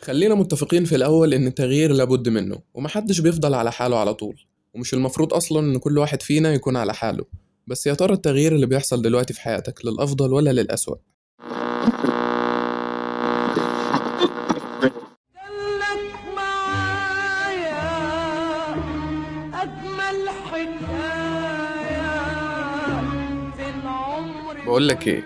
خلينا متفقين في الأول إن التغيير لابد منه ومحدش بيفضل على حاله على طول ومش المفروض أصلا إن كل واحد فينا يكون على حاله. بس يا ترى التغيير اللي بيحصل دلوقتي في حياتك للأفضل ولا للأسوأ؟ بقولك إيه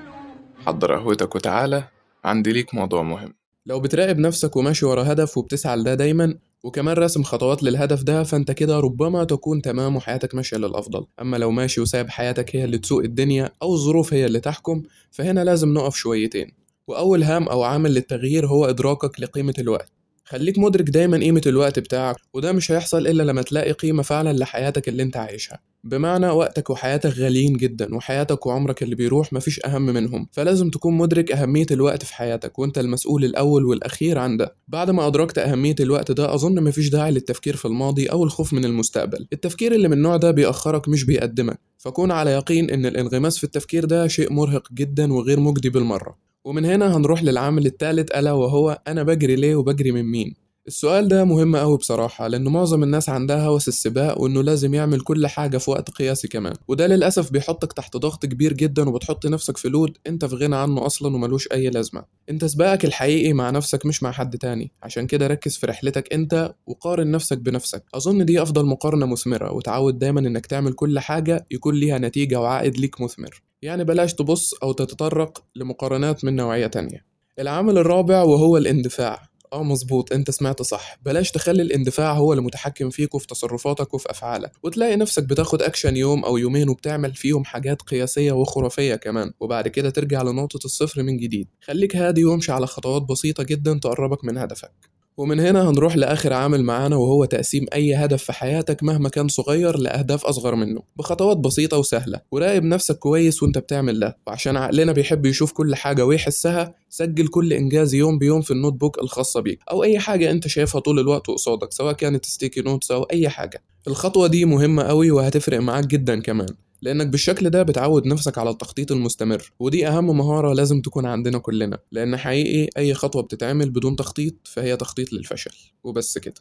حضر قهوتك وتعالى عندي ليك موضوع مهم. لو بتراقب نفسك وماشي ورا هدف وبتسعى لده دايما وكمان راسم خطوات للهدف ده فأنت كده ربما تكون تمام وحياتك ماشية للأفضل. أما لو ماشي وسايب حياتك هي اللي تسوق الدنيا أو الظروف هي اللي تحكم فهنا لازم نقف شويتين. وأول هام أو عامل للتغيير هو إدراكك لقيمة الوقت. خليك مدرك دايما قيمة الوقت بتاعك وده مش هيحصل إلا لما تلاقي قيمة فعلا لحياتك اللي أنت عايشها. بمعنى وقتك وحياتك غاليين جدا وحياتك وعمرك اللي بيروح مفيش أهم منهم. فلازم تكون مدرك أهمية الوقت في حياتك وأنت المسؤول الأول والأخير عن ده. بعد ما أدركت أهمية الوقت ده أظن مفيش داعي للتفكير في الماضي أو الخوف من المستقبل. التفكير اللي من النوع ده بيأخرك مش بيقدمك. فكون على يقين إن الانغماس في التفكير ده شيء مرهق جدا وغير مجدي بالمرة. ومن هنا هنروح للعامل الثالث ألا وهو أنا بجري ليه وبجري من مين؟ السؤال ده مهم أوي بصراحة لأن معظم الناس عندها هوس السباق وإنه لازم يعمل كل حاجة في وقت قياسي كمان. وده للأسف بيحطك تحت ضغط كبير جدا وبتحط نفسك في لود أنت في غنى عنه أصلا وملوش أي لازمة. أنت سباقك الحقيقي مع نفسك مش مع حد تاني. عشان كده ركز في رحلتك أنت وقارن نفسك بنفسك. أظن دي أفضل مقارنة مثمرة وتعود دايما إنك تعمل كل حاجة يكون ليها نتيجة وعائد ليك مثمر. يعني بلاش تبص أو تتطرق لمقارنات من نوعية تانية. العامل الرابع وهو الاندفاع. آه مظبوط أنت سمعت صح. بلاش تخلي الاندفاع هو اللي متحكم فيك وفي تصرفاتك وفي أفعالك. وتلاقي نفسك بتاخد اكشن يوم أو يومين وبتعمل فيهم حاجات قياسية وخرافية كمان. وبعد كده ترجع لنقطة الصفر من جديد. خليك هادي وامشي على خطوات بسيطة جدا تقربك من هدفك. ومن هنا هنروح لآخر عامل معانا وهو تقسيم أي هدف في حياتك مهما كان صغير لأهداف أصغر منه بخطوات بسيطة وسهلة. وراقب نفسك كويس وأنت بتعمل ده. وعشان عقلنا بيحب يشوف كل حاجة ويحسها سجل كل إنجاز يوم بيوم في ال notebook الخاصة بيك أو أي حاجة أنت شايفها طول الوقت قصادك سواء كانت sticky notes أو أي حاجة. الخطوة دي مهمة قوي وهتفرق معاك جدا كمان. لأنك بالشكل ده بتعود نفسك على التخطيط المستمر ودي أهم مهارة لازم تكون عندنا كلنا لأن حقيقي أي خطوة بتتعمل بدون تخطيط فهي تخطيط للفشل وبس كده.